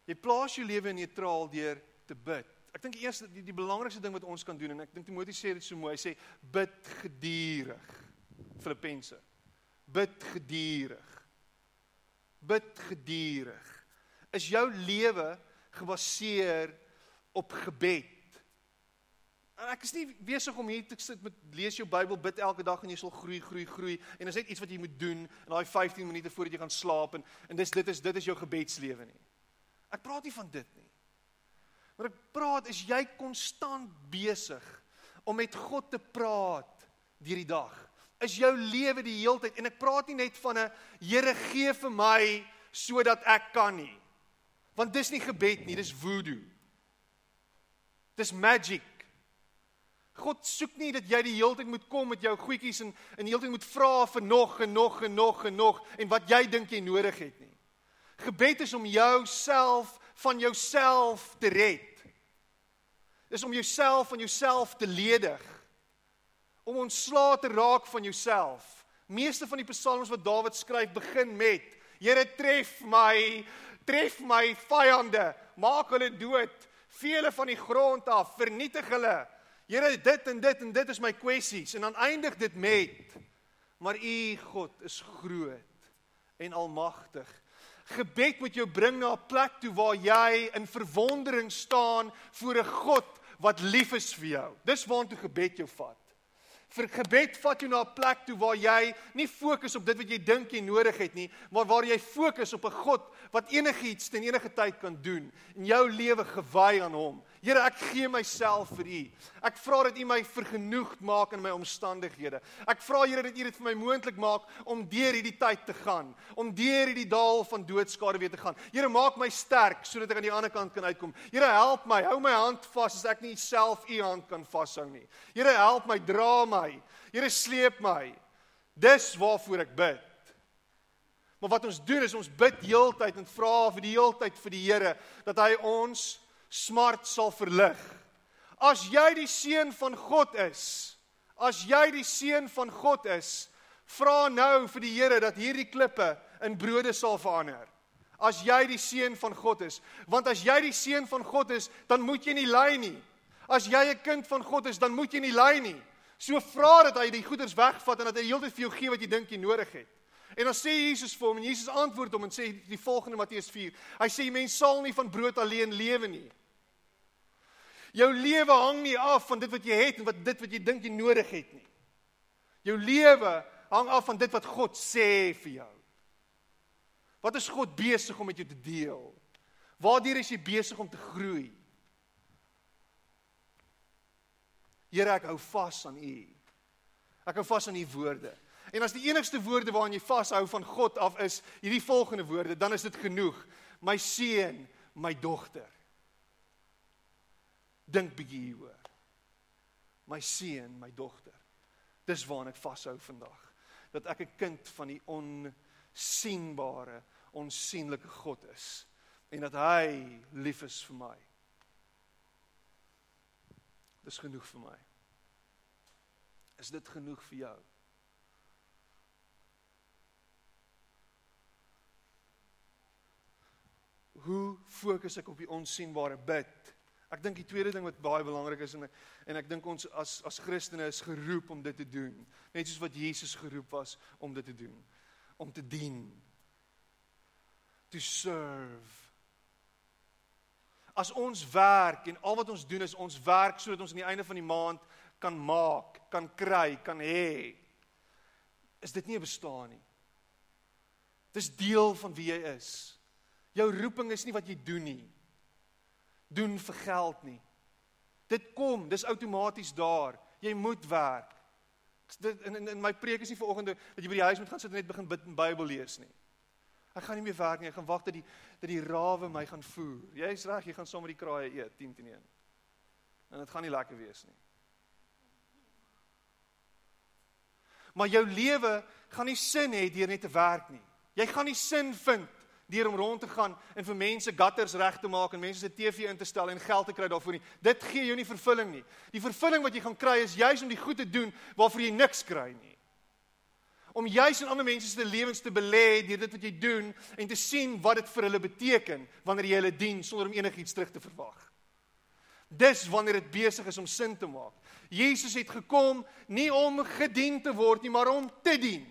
Jy plaas jou lewe neutraal deur te bid. Ek dink eers die, die belangrikste ding wat ons kan doen en ek dink Timoteus sê dit so mooi, hy sê bid geduldig. Filippense. Bid geduldig. Bid geduldig. Is jou lewe gebaseer op gebed? En ek is nie besig om hier te sit met lees jou Bybel, bid elke dag en jy sal groei, groei, groei en dis net iets wat jy moet doen in daai 15 minute voordat jy gaan slaap en en dis dit is dit is jou gebedslewe nie. Ek praat nie van dit nie. Maar ek praat is jy konstant besig om met God te praat deur die dag. Is jou lewe die heeltyd en ek praat nie net van 'n Here gee vir my sodat ek kan nie. Want dis nie gebed nie, dis voodoo. Dis magic. God soek nie dat jy die heeltyd moet kom met jou goedjies en en die heeltyd moet vra vir nog en nog en nog en nog en wat jy dink jy nodig het nie. Gebed is om jouself van jouself te red. Dis om jouself van jouself te ledig. Om ontslae te raak van jouself. Meeste van die psalms wat Dawid skryf begin met: Here tref my, tref my vyande, maak hulle dood, vee hulle van die grond af, vernietig hulle. Here dit en dit en dit is my kwessies en dan eindig dit met: Maar U God is groot en almagtig Gebed moet jou bring na 'n plek toe waar jy in verwondering staan voor 'n God wat lief is vir jou. Dis waartoe gebed jou vat. Vir gebed vat jou na 'n plek toe waar jy nie fokus op dit wat jy dink jy nodig het nie, maar waar jy fokus op 'n God wat enigiets ten enige tyd kan doen en jou lewe gewy aan hom. Here, ek gee myself vir U. Ek vra dat U my vergenoegd maak in my omstandighede. Ek vra Here dat U dit vir my moontlik maak om deur hierdie tyd te gaan, om deur hierdie dal van doodskade weer te gaan. Here, maak my sterk sodat ek aan die ander kant kan uitkom. Here, help my. Hou my hand vas as ek nie self U hand kan vashou nie. Here, help my, dra my. Here, sleep my. Dis waarvoor ek bid. Maar wat ons doen is ons bid heeltyd en vra vir die heeltyd vir die Here dat hy ons smart sal verlig. As jy die seun van God is, as jy die seun van God is, vra nou vir die Here dat hierdie klippe in brode sal verander. As jy die seun van God is, want as jy die seun van God is, dan moet jy nie ly nie. As jy 'n kind van God is, dan moet jy nie ly nie. So vra dat hy die goeders wegvat en dat hy heeltyd vir jou gee wat jy dink jy nodig het. En dan sê Jesus vir hom en Jesus antwoord hom en sê die volgende Matteus 4. Hy sê mens sal nie van brood alleen lewe nie. Jou lewe hang nie af van dit wat jy het en wat dit wat jy dink jy nodig het nie. Jou lewe hang af van dit wat God sê vir jou. Wat is God besig om met jou te deel? Waardeur is jy besig om te groei? Here, ek hou vas aan U. Ek hou vas aan U woorde. En as die enigste woorde waaraan jy vashou van God af is hierdie volgende woorde, dan is dit genoeg. My seun, my dogter. Dink bietjie hieroor. My seun, my dogter. Dis waaraan ek vashou vandag. Dat ek 'n kind van die onsigbare, onsigbare God is en dat hy lief is vir my. Dis genoeg vir my. Is dit genoeg vir jou? Hoe fokus ek op die onsigbare bid? Ek dink die tweede ding wat baie belangrik is en ek, en ek dink ons as as Christene is geroep om dit te doen, net soos wat Jesus geroep was om dit te doen, om te dien. To serve. As ons werk en al wat ons doen is ons werk sodat ons aan die einde van die maand kan maak, kan kry, kan hê. Is dit nie 'n bestaan nie? Dis deel van wie jy is. Jou roeping is nie wat jy doen nie. Doen vir geld nie. Dit kom, dis outomaties daar. Jy moet werk. Dit in in, in my preek is nie vanoggend dat jy by die huis moet gaan sit en net begin bid en Bybel lees nie. Ek gaan nie meer werk nie. Ek gaan wag dat die dat die rawe my gaan voer. Jy's reg, jy gaan saam met die kraaie eet 10 teen 1. En dit gaan nie lekker wees nie. Maar jou lewe gaan nie sin hê deur net te werk nie. Jy gaan nie sin vind deur om rond te gaan en vir mense gutters reg te maak en mense se TV in te stel en geld te kry daarvoor nie. Dit gee jou nie vervulling nie. Die vervulling wat jy gaan kry is juis om die goed te doen waarvoor jy niks kry nie. Om juis in ander mense se lewens te belê deur dit wat jy doen en te sien wat dit vir hulle beteken wanneer jy hulle dien sonder om enigiets terug te verwag. Dis wanneer dit besig is om sin te maak. Jesus het gekom nie om gedien te word nie, maar om te dien.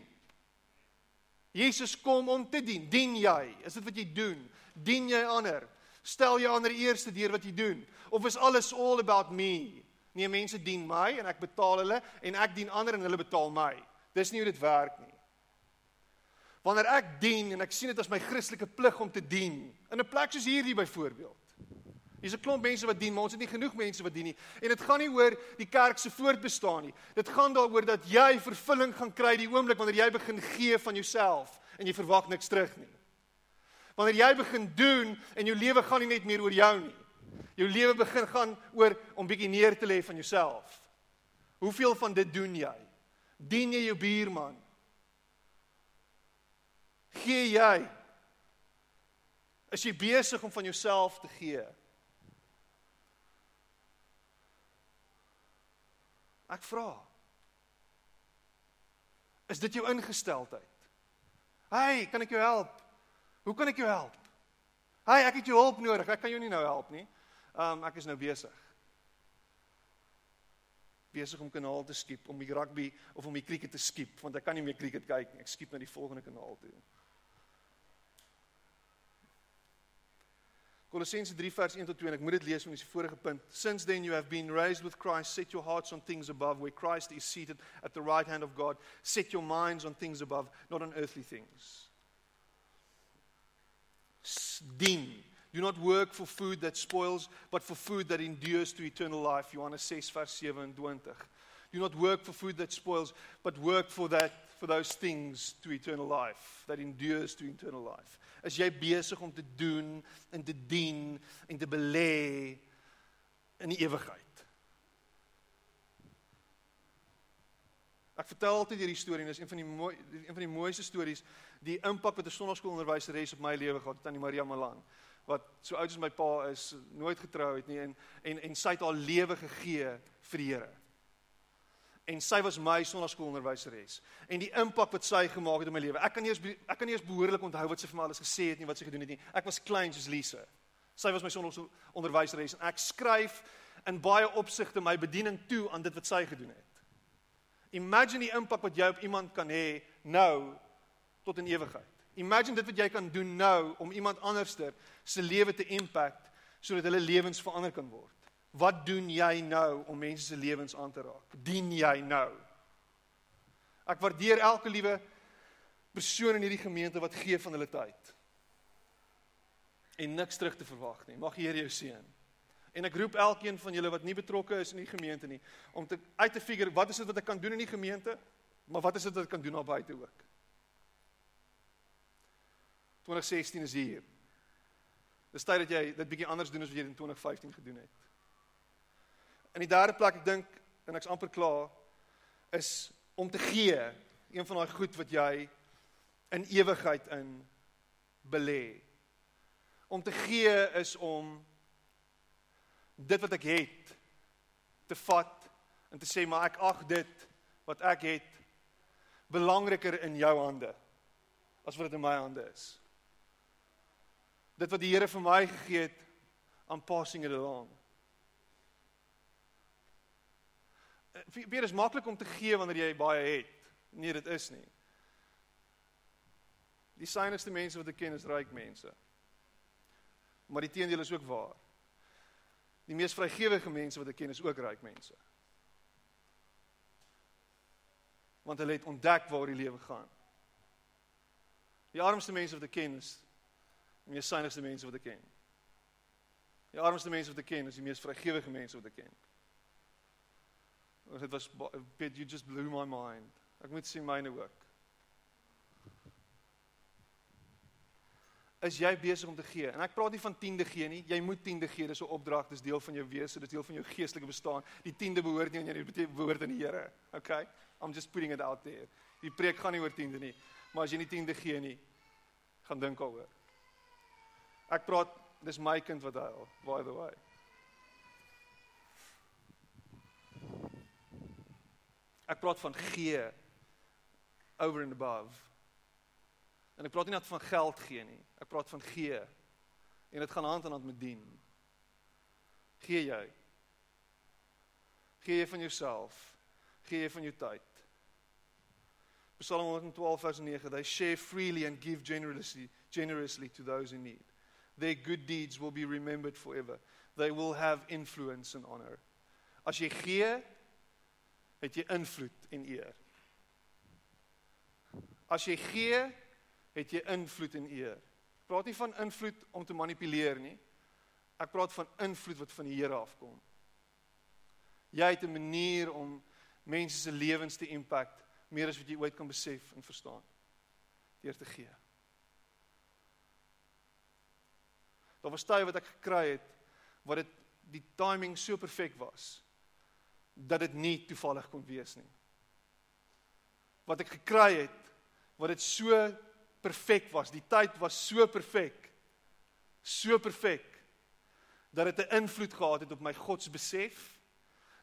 Jesus kom om te dien. Dien jy? Is dit wat jy doen? Dien jy ander? Stel jy ander eerste deur wat jy doen? Of is alles all about me? Nee, mense dien my en ek betaal hulle en ek dien ander en hulle betaal my. Dis nie hoe dit werk nie. Wanneer ek dien en ek sien dit as my Christelike plig om te dien, in 'n plek soos hierdie byvoorbeeld, Hier's 'n klomp mense wat dien, maar ons het nie genoeg mense wat dien nie. En dit gaan nie oor die kerk se voortbestaan nie. Dit gaan daaroor dat jy vervulling gaan kry die oomblik wanneer jy begin gee van jouself en jy verwag niks terug nie. Wanneer jy begin doen en jou lewe gaan nie net meer oor jou nie. Jou lewe begin gaan oor om bietjie neer te lê van jouself. Hoeveel van dit doen jy? Dien jy jou buurman? Gee jy? Is jy besig om van jouself te gee? Ek vra. Is dit jou ingesteldheid? Hey, kan ek jou help? Hoe kan ek jou help? Hey, ek het jou hulp nodig. Ek kan jou nie nou help nie. Um ek is nou besig. Besig om kanaal te skiep om die rugby of om die cricket te skiep want ek kan nie meer cricket kyk nie. Ek skiep na die volgende kanaal toe. Kolossense 3 vers 1 tot 2 en ek moet dit lees want dit is die vorige punt. Since then you have been raised with Christ, set your hearts on things above where Christ is seated at the right hand of God. Set your minds on things above, not on earthly things. Dien. Do not work for food that spoils, but for food that endures to eternal life. Johannes 6 vers 27. Do not work for food that spoils, but work for that for those things to eternal life, that endures to eternal life. Is jy besig om te doen en te dien en te belê in die ewigheid? Ek vertel altyd hierdie storie en dis een van die mooi een van die mooiste stories, die impak wat 'n sonnaskoolonderwyseres op my lewe gehad het, Tannie Maria Malan, wat so oud as my pa is, nooit getrou het nie en en en sy het haar lewe gegee vir die Here en sy was my sonnaskoolonderwyseres en die impak wat sy gemaak het in my lewe. Ek kan nie eens ek kan nie eens behoorlik onthou wat sy vir my alles gesê het nie, wat sy gedoen het nie. Ek was klein soos Lise. Sy was my sonnaskoolonderwyseres en ek skryf in baie opsigte my bediening toe aan dit wat sy gedoen het. Imagine die impak wat jy op iemand kan hê nou tot in ewigheid. Imagine dit wat jy kan doen nou om iemand anderster se lewe te impact sodat hulle lewens verander kan word. Wat doen jy nou om mense se lewens aan te raak? Dien jy nou? Ek waardeer elke liewe persoon in hierdie gemeente wat gee van hulle tyd. En niks terug te verwag nie. Mag die Here jou seën. En ek roep elkeen van julle wat nie betrokke is in die gemeente nie om te uit te figure wat is dit wat ek kan doen in die gemeente? Maar wat is dit wat ek kan doen daar buite ook? 2016 is hier. Dis tyd dat jy dit bietjie anders doen as wat jy in 2015 gedoen het. In die derde plek ek dink en ek's amper klaar is om te gee, een van daai goed wat jy in ewigheid in belê. Om te gee is om dit wat ek het te vat en te sê maar ek ag dit wat ek het belangriker in jou hande as wat dit in my hande is. Dit wat die Here vir my gegee het, I'm passing it along. Weer is maklik om te gee wanneer jy baie het. Nee, dit is nie. Die synigste mense wat ek ken is ryk mense. Maar die teendeel is ook waar. Die mees vrygewige mense wat ek ken is ook ryk mense. Want hulle het ontdek waar die lewe gaan. Die armste mense wat ek ken is die mees synigste mense wat ek ken. Die armste mense wat ek ken is die mees vrygewige mense wat ek ken. Dit was bit you just blew my mind. Ek moet sien myne ook. Is jy besig om te gee? En ek praat nie van tiende gee nie. Jy moet tiende gee. Dis 'n opdrag, dis deel van jou wese, dis deel van jou geestelike bestaan. Die tiende behoort nie aan jou dit behoort aan die Here. Okay? I'm just putting it out there. Die preek gaan nie oor tiende nie. Maar as jy nie tiende gee nie, Gaan dink daaroor. Ek praat dis my kind wat huil, by the way. Ek praat van gee over and above. En ek praat nie net van geld gee nie. Ek praat van gee. En dit gaan hand aan hand met dien. Gee jy? Gee jy van jouself? Gee jy van jou tyd? Psalm 112 vers 9, they share freely and give generously generously to those in need. Their good deeds will be remembered forever. They will have influence and honor. As jy gee, het jy invloed en eer. As jy gee, het jy invloed en eer. Ek praat nie van invloed om te manipuleer nie. Ek praat van invloed wat van die Here afkom. Jy het 'n manier om mense se lewens te impact meer as wat jy ooit kan besef en verstaan deur te gee. Daar was tye wat ek gekry het wat dit die timing so perfek was dat dit nie toevallig kon wees nie. Wat ek gekry het wat dit so perfek was, die tyd was so perfek. So perfek dat dit 'n invloed gehad het op my godsbesef,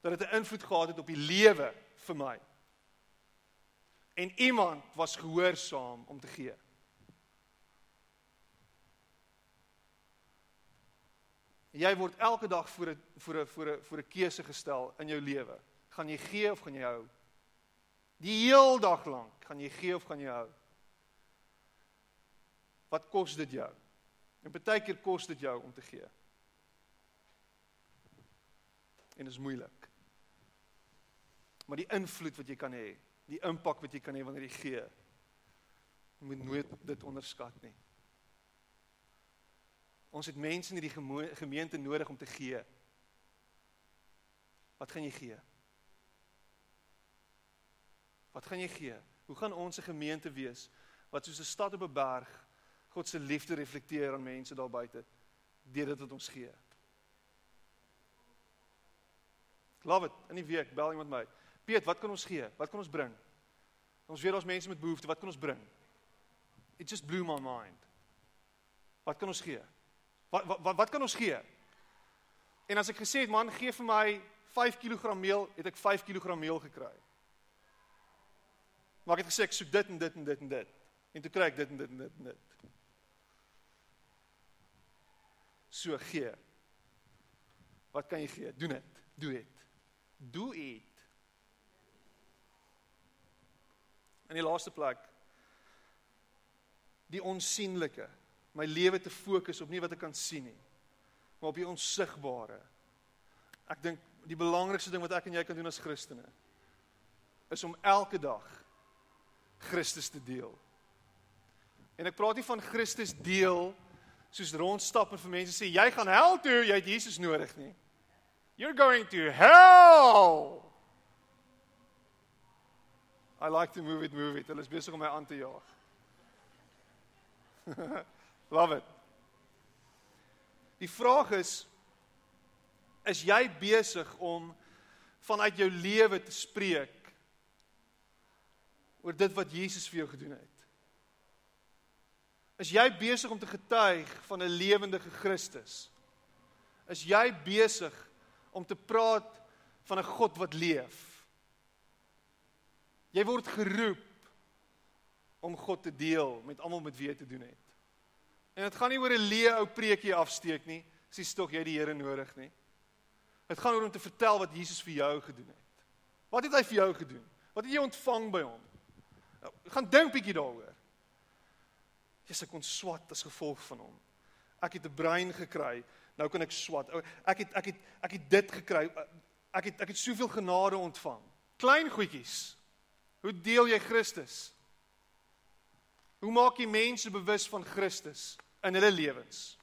dat dit 'n invloed gehad het op die lewe vir my. En iemand was gehoorsaam om te gee. Jy word elke dag voor 'n voor 'n voor 'n voor 'n keuse gestel in jou lewe. Gaan jy gee of gaan jy hou? Die heel dag lank, gaan jy gee of gaan jy hou? Wat kos dit jou? En baie keer kos dit jou om te gee. En dit is moeilik. Maar die invloed wat jy kan hê, die impak wat jy kan hê wanneer jy gee, jy moet nooit dit onderskat nie. Ons het mense in hierdie gemeente nodig om te gee. Wat gaan jy gee? Wat gaan jy gee? Hoe gaan ons 'n gemeente wees wat soos 'n stad op 'n berg God se liefde reflekteer aan mense daar buite deur dit wat ons gee? Love it. In die week bel iemand my. Piet, wat kan ons gee? Wat kan ons bring? Ons weet ons mense met behoeftes, wat kan ons bring? It just blew my mind. Wat kan ons gee? Wat wat wat kan ons gee? En as ek gesê het man, gee vir my 5 kg meel, het ek 5 kg meel gekry. Maar ek het gesê ek soek dit en dit en dit en dit. En toe kry ek dit en dit en dit en dit. So gee. Wat kan jy gee? Doen dit. Doe dit. Doe dit. In die laaste plek die onsigbare my lewe te fokus op nie wat ek kan sien nie, maar op die onsigbare. Ek dink die belangrikste ding wat ek en jy kan doen as Christene is om elke dag Christus te deel. En ek praat nie van Christus deel soos rondstap en vir mense sê jy gaan hel toe, jy het Jesus nodig nie. You're going to hell. I like to move it, move it. Hulle is besig om my aan te jaag. Love it. Die vraag is is jy besig om vanuit jou lewe te spreek oor dit wat Jesus vir jou gedoen het? Is jy besig om te getuig van 'n lewendige Christus? Is jy besig om te praat van 'n God wat leef? Jy word geroep om God te deel met almal met wie jy te doen het. En dit gaan nie oor 'n leë ou preekie afsteek nie. Dis tog jy die Here nodig nie. Dit gaan oor om te vertel wat Jesus vir jou gedoen het. Wat het hy vir jou gedoen? Wat het jy ontvang by hom? Nou, gaan dink bietjie daaroor. Jesus kon swat as gevolg van hom. Ek het 'n brein gekry, nou kan ek swat. Ek het ek het ek het dit gekry. Ek het ek het soveel genade ontvang. Klein goedjies. Hoe deel jy Christus? Hoe maak jy mense bewus van Christus in hulle lewens?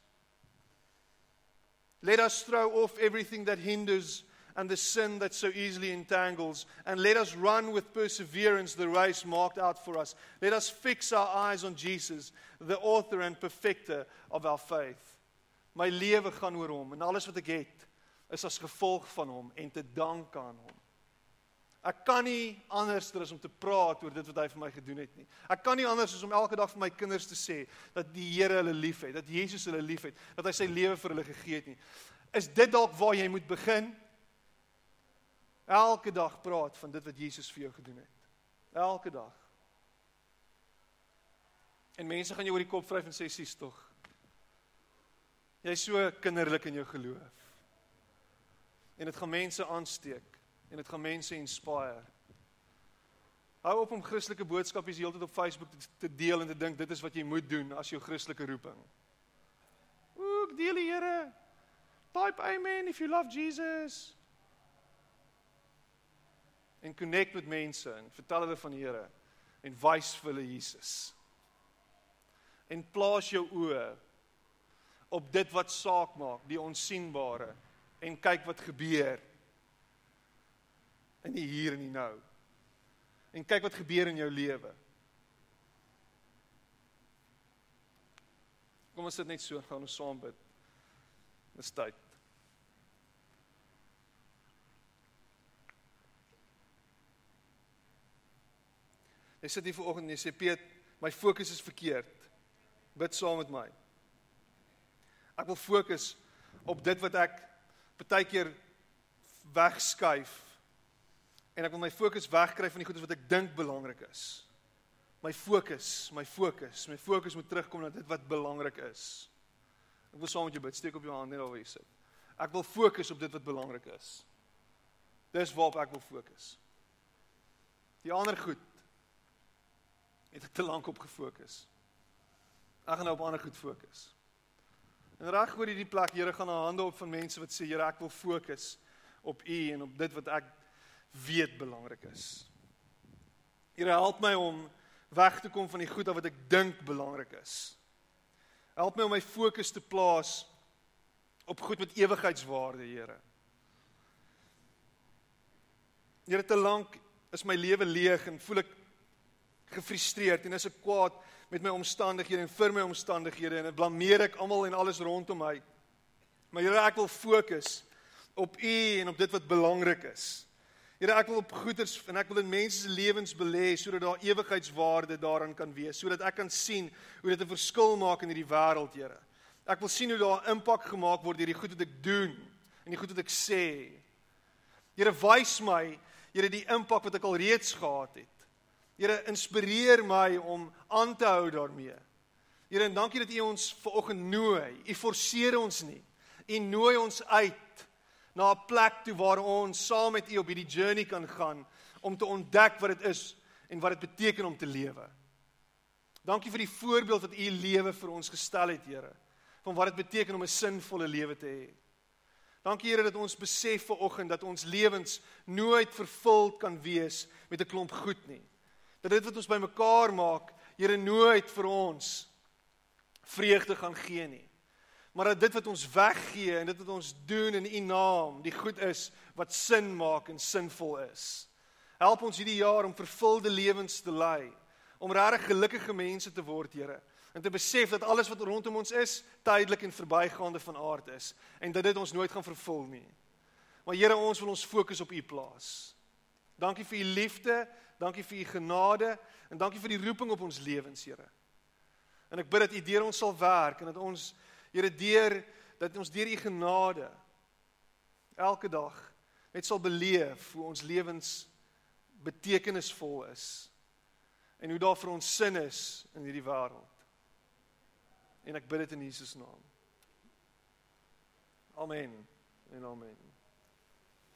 Let us throw off everything that hinders and the sin that so easily entangles and let us run with perseverance the race marked out for us. Let us fix our eyes on Jesus, the author and perfecter of our faith. My lewe gaan oor hom en alles wat ek het is as gevolg van hom en te dank aan hom. Ek kan nie anders as om te praat oor dit wat hy vir my gedoen het nie. Ek kan nie anders as om elke dag vir my kinders te sê dat die Here hulle liefhet, dat Jesus hulle liefhet, dat hy sy lewe vir hulle gegee het nie. Is dit dalk waar jy moet begin? Elke dag praat van dit wat Jesus vir jou gedoen het. Elke dag. En mense gaan jou oor die kop vryf en sê sies tog. Jy's so kinderlik in jou geloof. En dit gaan mense aansteek en dit gaan mense inspire. Hou op om Christelike boodskappe die hele tyd op Facebook te deel en te dink dit is wat jy moet doen as jou Christelike roeping. Ook deel die Here. Type amen if you love Jesus. En connect met mense en vertel hulle van die Here en wys vir hulle Jesus. En plaas jou oë op dit wat saak maak, die onsigbare en kyk wat gebeur in die hier en die nou. En kyk wat gebeur in jou lewe. Kom ons sit net so gaan ons saam bid. Dis tyd. Jy sit hier vanoggend en jy sê Piet, my fokus is verkeerd. Bid saam met my. Ek wil fokus op dit wat ek baie keer wegskuif en ek wil my fokus wegkry van die goedes wat ek dink belangrik is. My fokus, my fokus, my fokus moet terugkom na dit wat belangrik is. Ek wil saam met jou bid. Steek op jou hand net daar waar jy sit. Ek wil fokus op dit wat belangrik is. Dis waarop ek wil fokus. Die ander goed het ek te lank op gefokus. Ek gaan nou op ander goed fokus. En reg oor hierdie plek, Here, gaan 'n hande op van mense wat sê, Here, ek wil fokus op U en op dit wat ek weet belangrik is. Here help my om weg te kom van die goed wat ek dink belangrik is. Help my om my fokus te plaas op goed met ewigheidswaarde, Here. Here te lank is my lewe leeg en voel ek gefrustreerd en is ek kwaad met my omstandighede en vir my omstandighede en blameer ek almal en alles rondom my. Maar Here, ek wil fokus op U en op dit wat belangrik is. Here ek wil op goeders en ek wil in mense se lewens belê sodat daar ewigheidswaarde daarin kan wees, sodat ek kan sien hoe dit 'n verskil maak in hierdie wêreld, Here. Ek wil sien hoe daar impak gemaak word deur die goed wat ek doen en die goed wat ek sê. Here wys my, Here die impak wat ek al reeds gehad het. Here inspireer my om aan te hou daarmee. Here en dankie dat U ons vanoggend nooi. U forceer ons nie. U nooi ons uit na 'n plek toe waar ons saam met U op hierdie journey kan gaan om te ontdek wat dit is en wat dit beteken om te lewe. Dankie vir die voorbeeld wat U lewe vir ons gestel het, Here, van wat dit beteken om 'n sinvolle lewe te hê. Dankie Here dat ons besef vanoggend dat ons lewens nooit vervul kan wees met 'n klomp goed nie. Dat dit wat ons bymekaar maak, Here nooit vir ons vreugde gaan gee nie maar dat dit wat ons weggee en dit wat ons doen in U naam, die goed is wat sin maak en sinvol is. Help ons hierdie jaar om vervulde lewens te lei, om regtig gelukkige mense te word, Here, en te besef dat alles wat rondom ons is, tydelik en verbygaande van aard is en dat dit ons nooit gaan vervul nie. Maar Here, ons wil ons fokus op U plaas. Dankie vir U liefde, dankie vir U genade en dankie vir die roeping op ons lewens, Here. En ek bid dat U deur ons sal werk en dat ons Here deur dat ons deur u genade elke dag net sal beleef hoe ons lewens betekenisvol is en hoe daar vir ons sin is in hierdie wêreld. En ek bid dit in Jesus naam. Amen. En amen.